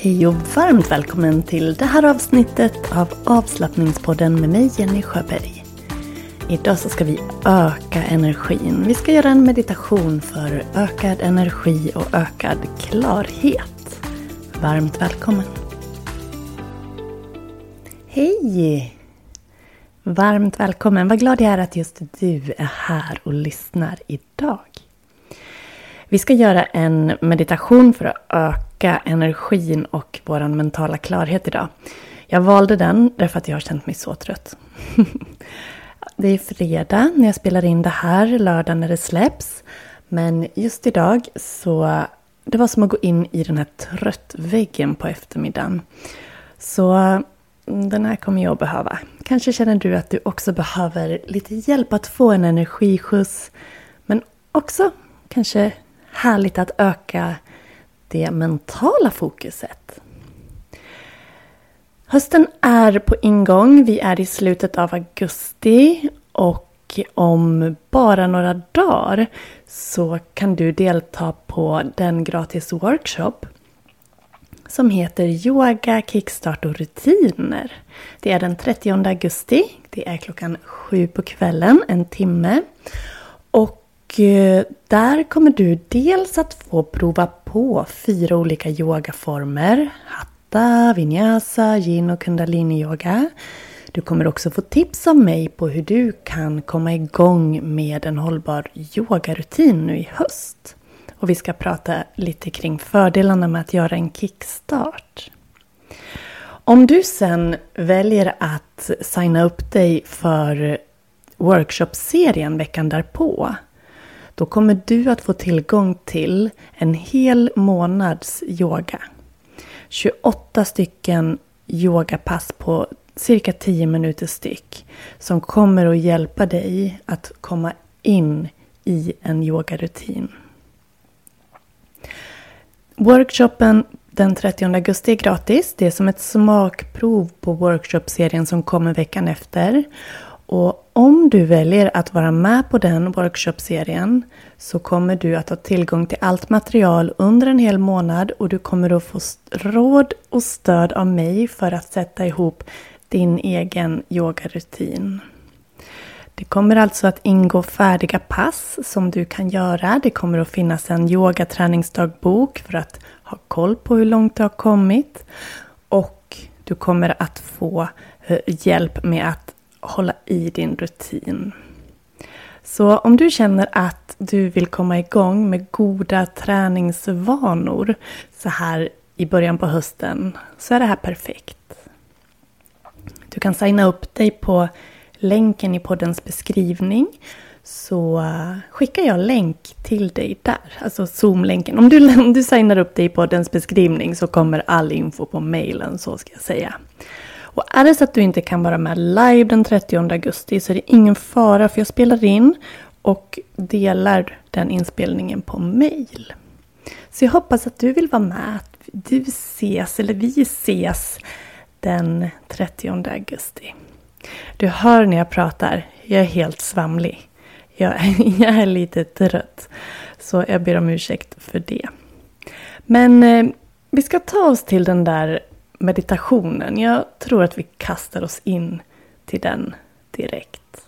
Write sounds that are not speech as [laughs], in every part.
Hej och varmt välkommen till det här avsnittet av avslappningspodden med mig Jenny Sjöberg. Idag så ska vi öka energin. Vi ska göra en meditation för ökad energi och ökad klarhet. Varmt välkommen! Hej! Varmt välkommen! Vad glad jag är att just du är här och lyssnar idag. Vi ska göra en meditation för att öka energin och vår mentala klarhet idag. Jag valde den därför att jag har känt mig så trött. [laughs] Det är fredag när jag spelar in det här, lördag när det släpps. Men just idag så det var som att gå in i den här tröttväggen på eftermiddagen. Så mm, den här kommer jag att behöva. Kanske känner du att du också behöver lite hjälp att få en energiskjuts. Men också kanske härligt att öka det mentala fokuset. Hösten är på ingång. Vi är i slutet av augusti och om bara några dagar så kan du delta på den gratis workshop som heter Yoga, kickstart och rutiner. Det är den 30 augusti. Det är klockan sju på kvällen, en timme. Och och eh, där kommer du dels att få prova på fyra olika yogaformer. Hatta, vinyasa, yin och kundalini-yoga. Du kommer också få tips av mig på hur du kan komma igång med en hållbar yogarutin nu i höst. Och vi ska prata lite kring fördelarna med att göra en kickstart. Om du sen väljer att signa upp dig för workshopserien veckan därpå då kommer du att få tillgång till en hel månads yoga. 28 stycken yogapass på cirka 10 minuter styck som kommer att hjälpa dig att komma in i en yogarutin. Workshopen den 30 augusti är gratis. Det är som ett smakprov på workshopserien som kommer veckan efter. Och om du väljer att vara med på den workshopserien så kommer du att ha tillgång till allt material under en hel månad och du kommer att få råd och stöd av mig för att sätta ihop din egen yogarutin. Det kommer alltså att ingå färdiga pass som du kan göra. Det kommer att finnas en yogaträningsdagbok för att ha koll på hur långt du har kommit. Och du kommer att få eh, hjälp med att hålla i din rutin. Så om du känner att du vill komma igång med goda träningsvanor så här i början på hösten så är det här perfekt. Du kan signa upp dig på länken i poddens beskrivning så skickar jag länk till dig där. Alltså Zoom-länken. Om du, [laughs] om du signar upp dig i poddens beskrivning så kommer all info på mailen, så ska jag säga. Och är det så att du inte kan vara med live den 30 augusti så är det ingen fara för jag spelar in och delar den inspelningen på mail. Så jag hoppas att du vill vara med. Att du ses, eller vi ses, den 30 augusti. Du hör när jag pratar, jag är helt svamlig. Jag, [laughs] jag är lite trött. Så jag ber om ursäkt för det. Men eh, vi ska ta oss till den där meditationen. Jag tror att vi kastar oss in till den direkt.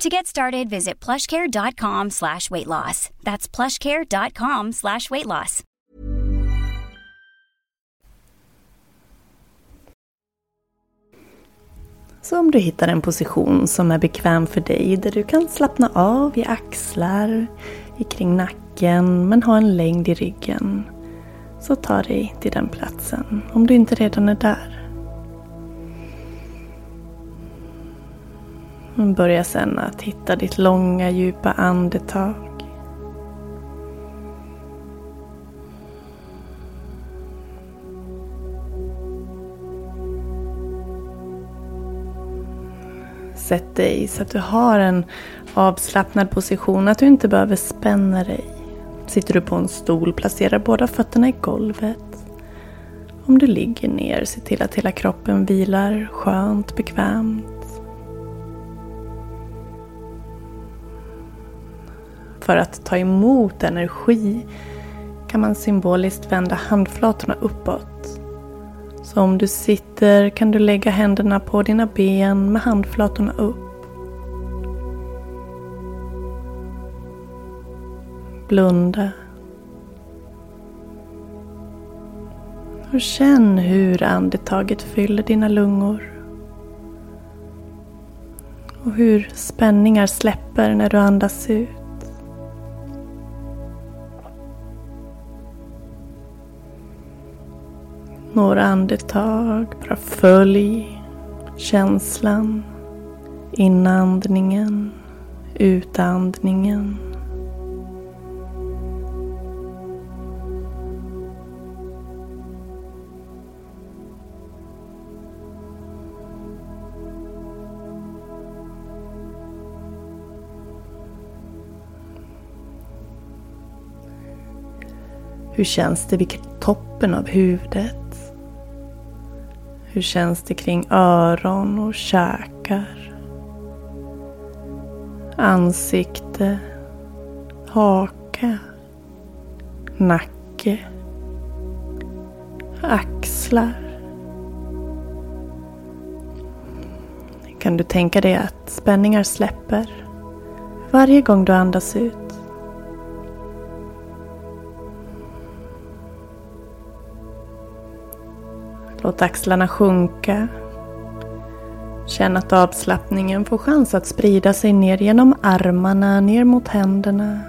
To get started, visit plushcare.com slash weight loss. That's plushcare.com slash weight loss. Så om du hittar en position som är bekväm för dig där du kan slappna av i axlar, i kring nacken men ha en längd i ryggen. Så ta dig till den platsen om du inte redan är där. Börja sen att hitta ditt långa djupa andetag. Sätt dig så att du har en avslappnad position, att du inte behöver spänna dig. Sitter du på en stol, placera båda fötterna i golvet. Om du ligger ner, se till att hela kroppen vilar skönt, bekvämt. För att ta emot energi kan man symboliskt vända handflatorna uppåt. Så om du sitter kan du lägga händerna på dina ben med handflatorna upp. Blunda. Och känn hur andetaget fyller dina lungor. Och hur spänningar släpper när du andas ut. Några andetag, bara följ känslan. Inandningen, utandningen. Hur känns det vid toppen av huvudet? Hur känns det kring öron och käkar? Ansikte, haka, nacke, axlar. Kan du tänka dig att spänningar släpper varje gång du andas ut? Låt axlarna sjunka. Känn att avslappningen får chans att sprida sig ner genom armarna, ner mot händerna.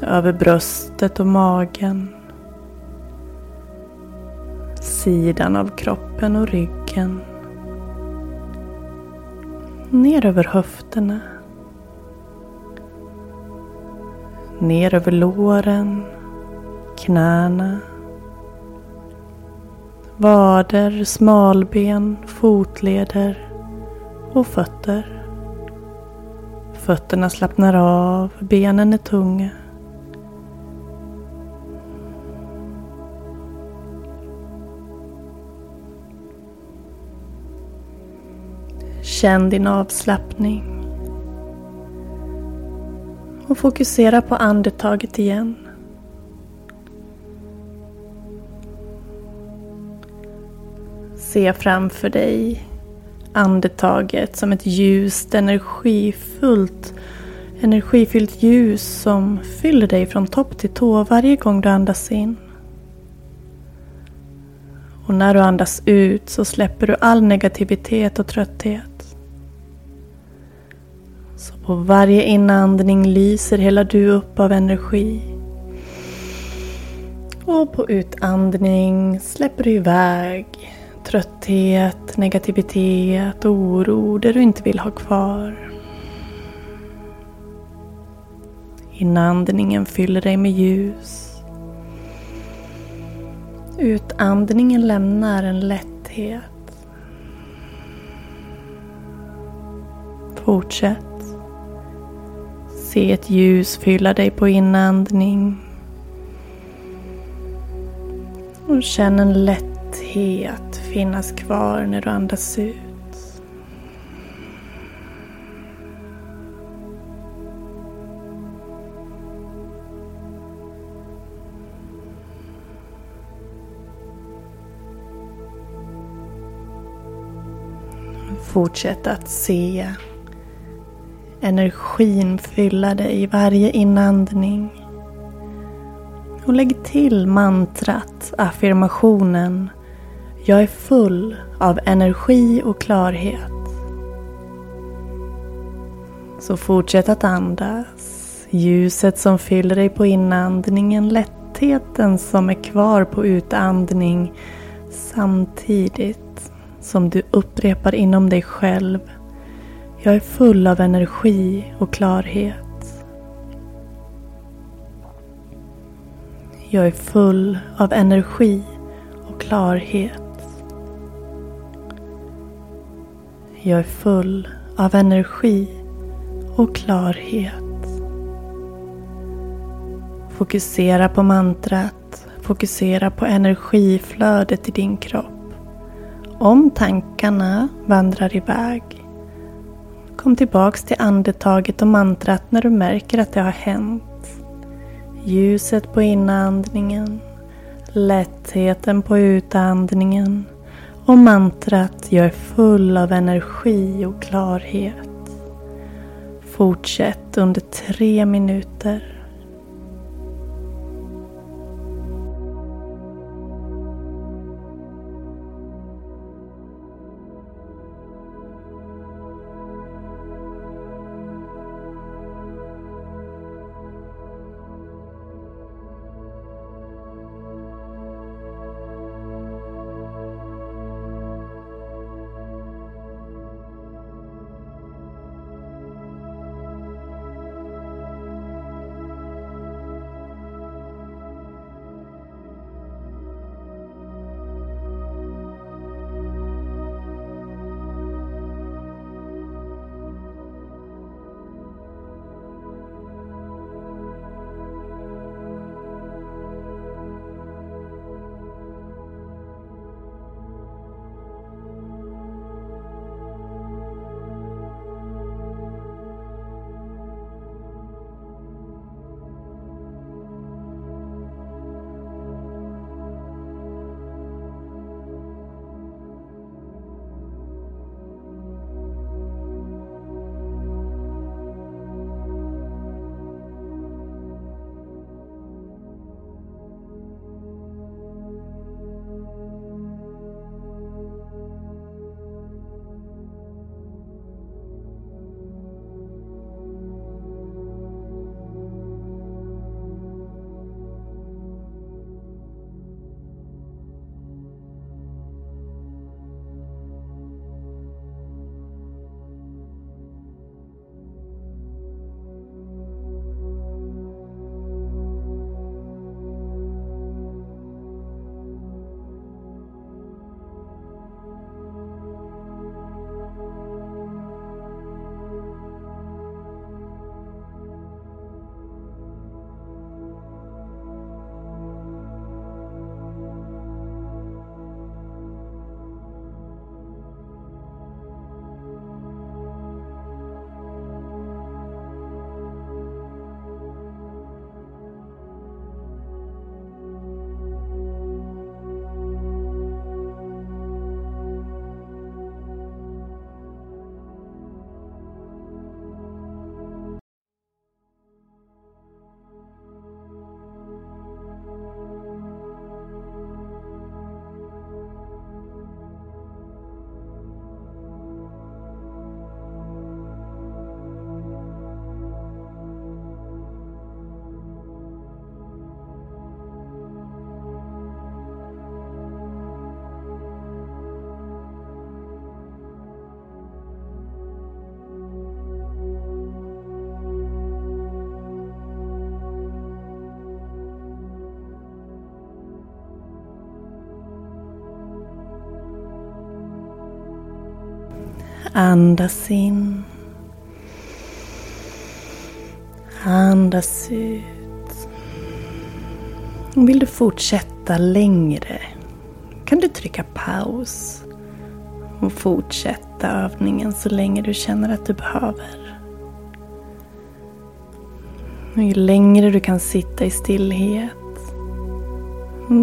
Över bröstet och magen. Sidan av kroppen och ryggen. Ner över höfterna. Ner över låren knäna, vader, smalben, fotleder och fötter. Fötterna slappnar av, benen är tunga. Känn din avslappning. Och fokusera på andetaget igen. Se framför dig andetaget som ett ljust, energifullt, energifyllt ljus som fyller dig från topp till tå varje gång du andas in. Och när du andas ut så släpper du all negativitet och trötthet. Så på varje inandning lyser hela du upp av energi. Och på utandning släpper du iväg trötthet, negativitet, oro, det du inte vill ha kvar. Inandningen fyller dig med ljus. Utandningen lämnar en lätthet. Fortsätt. Se ett ljus fylla dig på inandning. Och känn en lätthet finnas kvar när du andas ut. Fortsätt att se energin fylla dig i varje inandning. Och lägg till mantrat, affirmationen jag är full av energi och klarhet. Så fortsätt att andas. Ljuset som fyller dig på inandningen, lättheten som är kvar på utandning samtidigt som du upprepar inom dig själv. Jag är full av energi och klarhet. Jag är full av energi och klarhet. Jag är full av energi och klarhet. Fokusera på mantrat. Fokusera på energiflödet i din kropp. Om tankarna vandrar iväg, kom tillbaks till andetaget och mantrat när du märker att det har hänt. Ljuset på inandningen, lättheten på utandningen och mantrat jag är full av energi och klarhet. Fortsätt under tre minuter. Andas in. Andas ut. Vill du fortsätta längre kan du trycka paus och fortsätta övningen så länge du känner att du behöver. Och ju längre du kan sitta i stillhet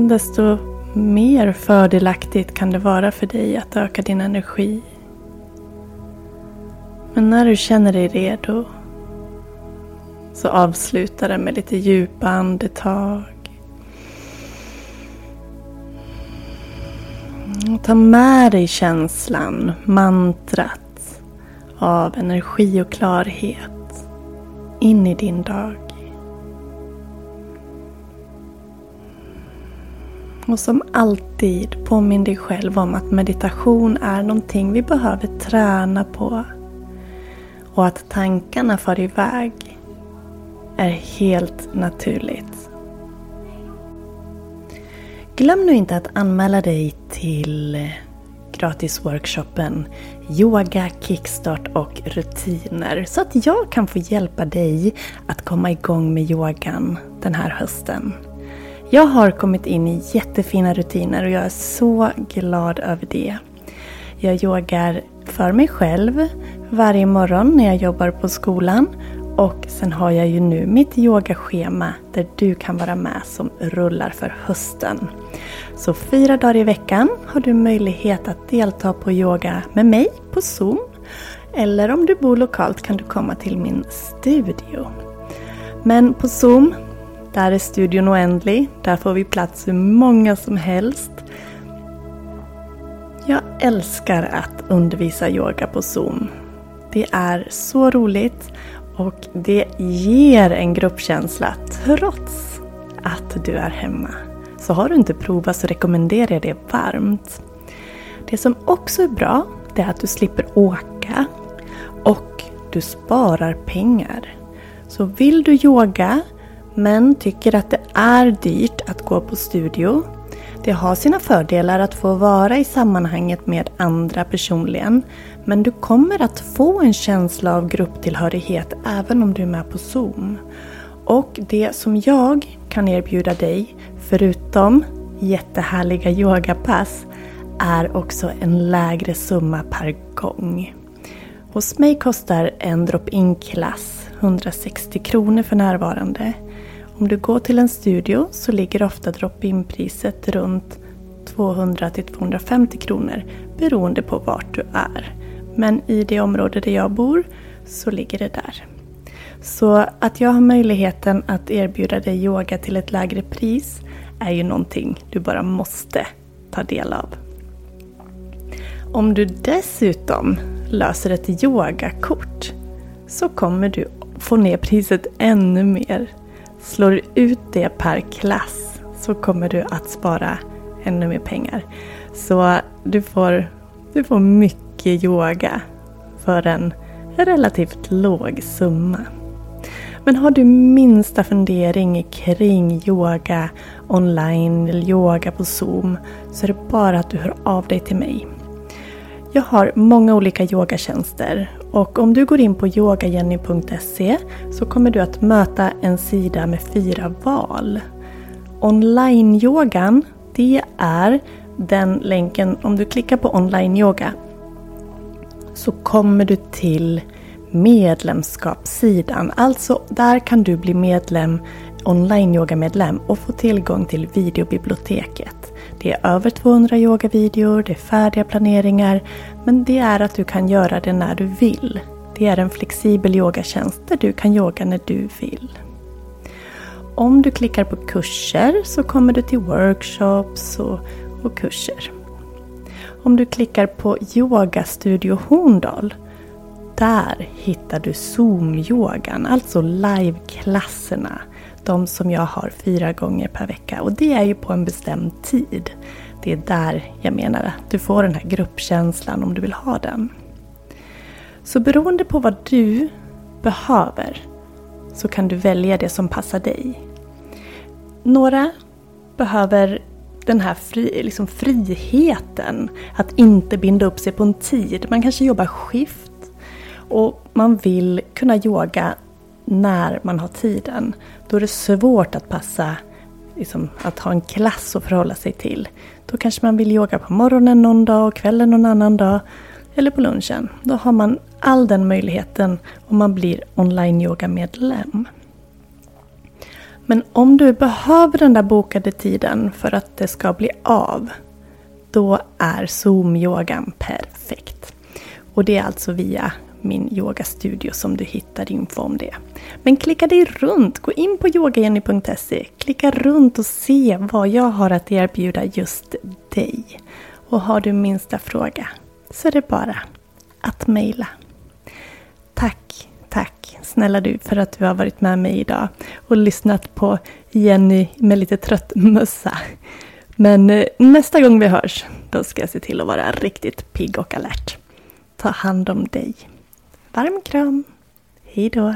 desto mer fördelaktigt kan det vara för dig att öka din energi. Men när du känner dig redo så avsluta det med lite djupa andetag. Och ta med dig känslan, mantrat av energi och klarhet in i din dag. Och som alltid påminn dig själv om att meditation är någonting vi behöver träna på. Och att tankarna far iväg är helt naturligt. Glöm nu inte att anmäla dig till gratisworkshopen Yoga, kickstart och rutiner så att jag kan få hjälpa dig att komma igång med yogan den här hösten. Jag har kommit in i jättefina rutiner och jag är så glad över det. Jag yogar för mig själv varje morgon när jag jobbar på skolan och sen har jag ju nu mitt yogaschema där du kan vara med som rullar för hösten. Så fyra dagar i veckan har du möjlighet att delta på yoga med mig på Zoom. Eller om du bor lokalt kan du komma till min studio. Men på Zoom där är studion oändlig. Där får vi plats hur många som helst. Jag älskar att undervisa yoga på Zoom. Det är så roligt och det ger en gruppkänsla trots att du är hemma. Så har du inte provat så rekommenderar jag det varmt. Det som också är bra det är att du slipper åka och du sparar pengar. Så vill du yoga men tycker att det är dyrt att gå på studio. Det har sina fördelar att få vara i sammanhanget med andra personligen. Men du kommer att få en känsla av grupptillhörighet även om du är med på Zoom. Och det som jag kan erbjuda dig, förutom jättehärliga yogapass, är också en lägre summa per gång. Hos mig kostar en drop-in klass 160 kronor för närvarande. Om du går till en studio så ligger ofta drop-in-priset runt 200 250 kronor beroende på vart du är. Men i det område där jag bor så ligger det där. Så att jag har möjligheten att erbjuda dig yoga till ett lägre pris är ju någonting du bara måste ta del av. Om du dessutom löser ett yogakort så kommer du få ner priset ännu mer. Slår du ut det per klass så kommer du att spara ännu mer pengar. Så du får, du får mycket yoga för en relativt låg summa. Men har du minsta fundering kring yoga online eller yoga på Zoom så är det bara att du hör av dig till mig. Jag har många olika yogatjänster och om du går in på yogajenny.se så kommer du att möta en sida med fyra val. Online-yogan, det är den länken, om du klickar på online-yoga så kommer du till medlemskapssidan. Alltså där kan du bli medlem, online-yoga-medlem och få tillgång till videobiblioteket. Det är över 200 yogavideor, det är färdiga planeringar, men det är att du kan göra det när du vill. Det är en flexibel yogatjänst där du kan yoga när du vill. Om du klickar på kurser så kommer du till workshops och, och kurser. Om du klickar på Yoga Studio Horndal där hittar du Zoom-yogan, alltså liveklasserna de som jag har fyra gånger per vecka. Och det är ju på en bestämd tid. Det är där jag menar att du får den här gruppkänslan om du vill ha den. Så beroende på vad du behöver så kan du välja det som passar dig. Några behöver den här fri, liksom friheten att inte binda upp sig på en tid. Man kanske jobbar skift och man vill kunna yoga när man har tiden. Då är det svårt att passa, liksom, att ha en klass att förhålla sig till. Då kanske man vill yoga på morgonen någon dag och kvällen någon annan dag. Eller på lunchen. Då har man all den möjligheten om man blir online-yoga-medlem. Men om du behöver den där bokade tiden för att det ska bli av, då är Zoom-yogan perfekt. Och det är alltså via min yogastudio som du hittar info om det. Men klicka dig runt, gå in på yogajenny.se, klicka runt och se vad jag har att erbjuda just dig. Och har du minsta fråga så är det bara att mejla. Tack, tack snälla du för att du har varit med mig idag och lyssnat på Jenny med lite trött mössa. Men eh, nästa gång vi hörs, då ska jag se till att vara riktigt pigg och alert. Ta hand om dig. Varm kram. Hej då.